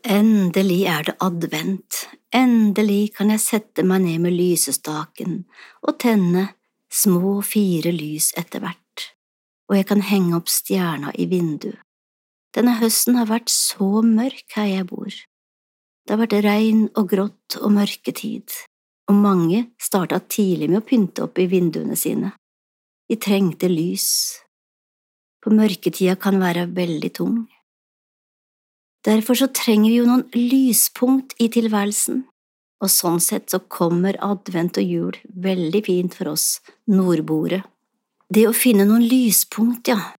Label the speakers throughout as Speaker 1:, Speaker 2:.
Speaker 1: Endelig er det advent, endelig kan jeg sette meg ned med lysestaken og tenne små fire lys etter hvert, og jeg kan henge opp stjerna i vinduet. Denne høsten har vært så mørk her jeg bor. Det har vært regn og grått og mørketid, og mange starta tidlig med å pynte opp i vinduene sine. De trengte lys, for mørketida kan være veldig tung. Derfor så trenger vi jo noen lyspunkt i tilværelsen, og sånn sett så kommer advent og jul veldig fint for oss nordboere. Det å finne noen lyspunkt, ja,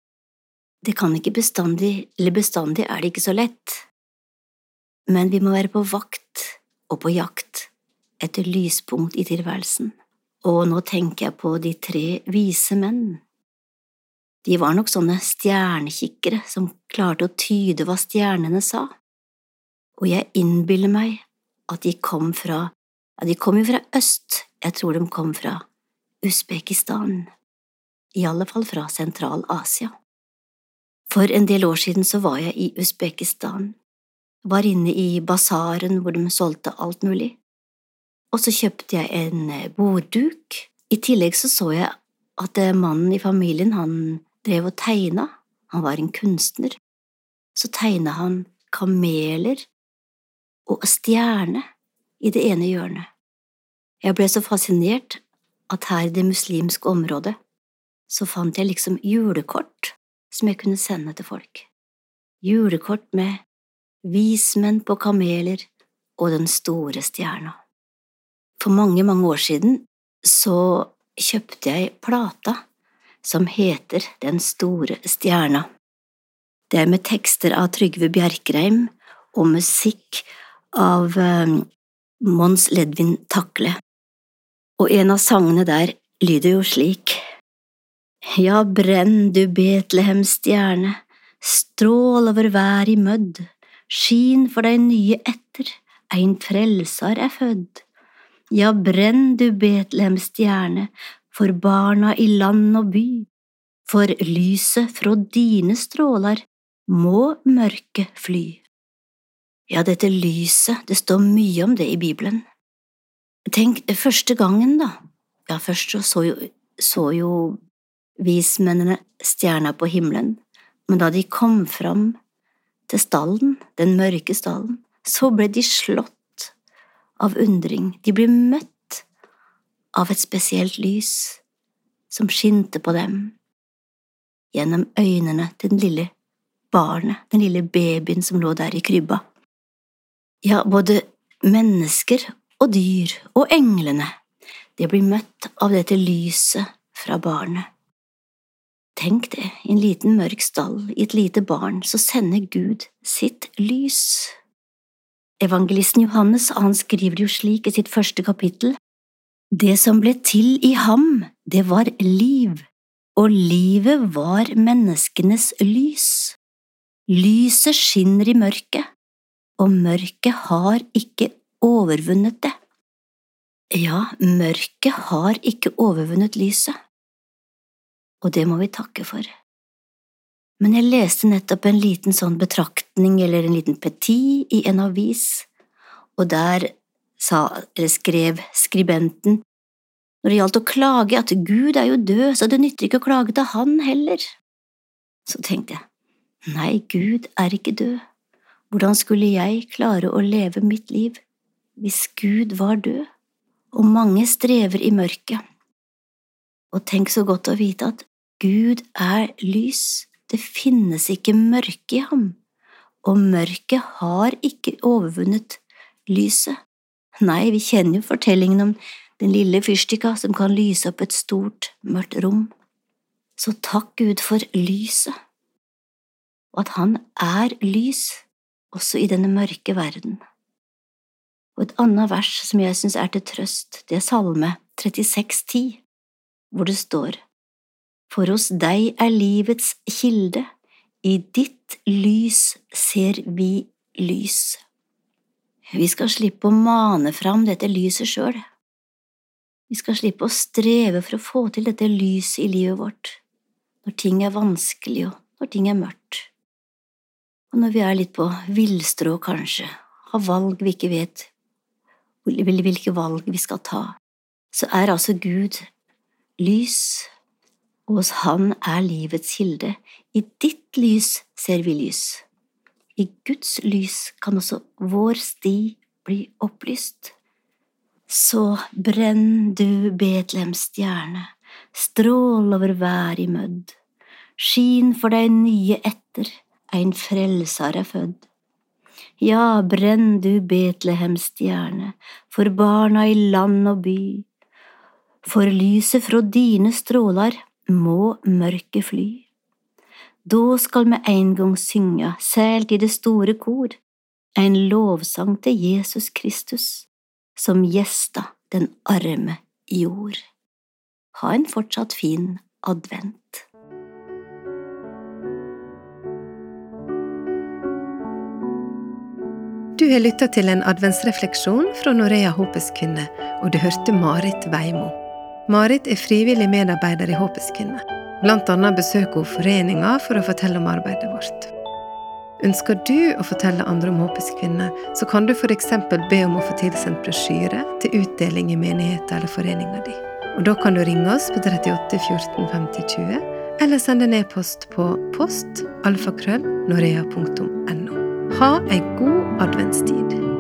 Speaker 1: det kan ikke bestandig, eller bestandig er det ikke så lett, men vi må være på vakt og på jakt etter lyspunkt i tilværelsen, og nå tenker jeg på de tre vise menn. De var nok sånne stjernekikkere som klarte å tyde hva stjernene sa, og jeg innbiller meg at de kom fra… ja, de kom jo fra øst, jeg tror de kom fra Usbekistan, i alle fall fra Sentral-Asia. For en del år siden så var jeg i Usbekistan, var inne i basaren hvor de solgte alt mulig, og så kjøpte jeg en bordduk. I tillegg så så jeg at mannen i familien, han drev og tegna, han var en kunstner, så tegna han kameler og stjerne i det ene hjørnet. Jeg ble så fascinert at her i det muslimske området så fant jeg liksom julekort som jeg kunne sende til folk. Julekort med vismenn på kameler og den store stjerna. For mange, mange år siden så kjøpte jeg plata som heter Den store stjerna. Det er med tekster av Trygve Bjerkreim og musikk av um, Mons Ledvin Takle, og en av sangene der lyder jo slik. Ja, brenn du Betlehems stjerne, strål over vær i mødd, skin for deg nye etter, ein frelsar er fødd. Ja, brenn du Betlehems stjerne, for barna i land og by, for lyset fra dine stråler må mørket fly. Ja, dette lyset, det står mye om det i Bibelen. Tenk, første gangen, da, ja, først så, jo, så jo vismennene stjerna på himmelen, men da de kom fram til stallen, den mørke stallen, så ble de slått av undring, de ble møtt av et spesielt lys som skinte på dem, gjennom øynene til den lille barnet, den lille babyen som lå der i krybba. Ja, både mennesker og dyr og englene, de blir møtt av dette lyset fra barnet. Tenk det, i en liten mørk stall, i et lite barn, så sender Gud sitt lys. Evangelisten Johannes han skriver jo slik i sitt første kapittel det som ble til i ham, det var liv, og livet var menneskenes lys. Lyset skinner i mørket, og mørket har ikke overvunnet det. Ja, mørket har ikke overvunnet lyset, og det må vi takke for. Men jeg leste nettopp en liten sånn betraktning eller en liten petit i en avis, og der sa eller skrev skribenten, når det gjaldt å klage at Gud er jo død, så det nytter ikke å klage til han heller. Så tenkte jeg, nei, Gud er ikke død, hvordan skulle jeg klare å leve mitt liv hvis Gud var død, og mange strever i mørket? Og tenk så godt å vite at Gud er lys, det finnes ikke mørke i ham, og mørket har ikke overvunnet lyset. Nei, vi kjenner jo fortellingen om den lille fyrstikka som kan lyse opp et stort, mørkt rom. Så takk Gud for lyset, og at Han er lys også i denne mørke verden. Og et annet vers som jeg synes er til trøst, det er Salme 36,10, hvor det står For hos deg er livets kilde, i ditt lys ser vi lys. Vi skal slippe å mane fram dette lyset sjøl. Vi skal slippe å streve for å få til dette lyset i livet vårt, når ting er vanskelig og når ting er mørkt. og når vi er litt på villstrå, kanskje, har valg vi ikke vet hvilke valg vi skal ta, så er altså Gud lys, og hos Han er livets kilde. I ditt lys ser vi lys. I Guds lys kan også vår sti bli opplyst. Så brenn du Betlehems stjerne, strål over vær i mødd, skin for deg nye etter, ein frelser er fødd. Ja, brenn du Betlehems stjerne, for barna i land og by, for lyset fra dine strålar må mørket fly. Da skal me ein gong synge, sælt i det store kor, ein lovsang til Jesus Kristus, som gjesta den arme jord. Ha en fortsatt fin advent.
Speaker 2: Du har lytta til en adventsrefleksjon fra Norea Håpets Kvinne, og du hørte Marit Veimo. Marit er frivillig medarbeider i Håpets Kvinne. Blant annet besøker hun foreninga for å fortelle om arbeidet vårt. Ønsker du å fortelle andre om Håpets Kvinne, så kan du f.eks. be om å få tilsendt brosjyre til utdeling i menigheten eller foreninga di. Og Da kan du ringe oss på 38 14 50 20, eller sende en e-post på post alfakrøll norea.no. Ha ei god adventstid.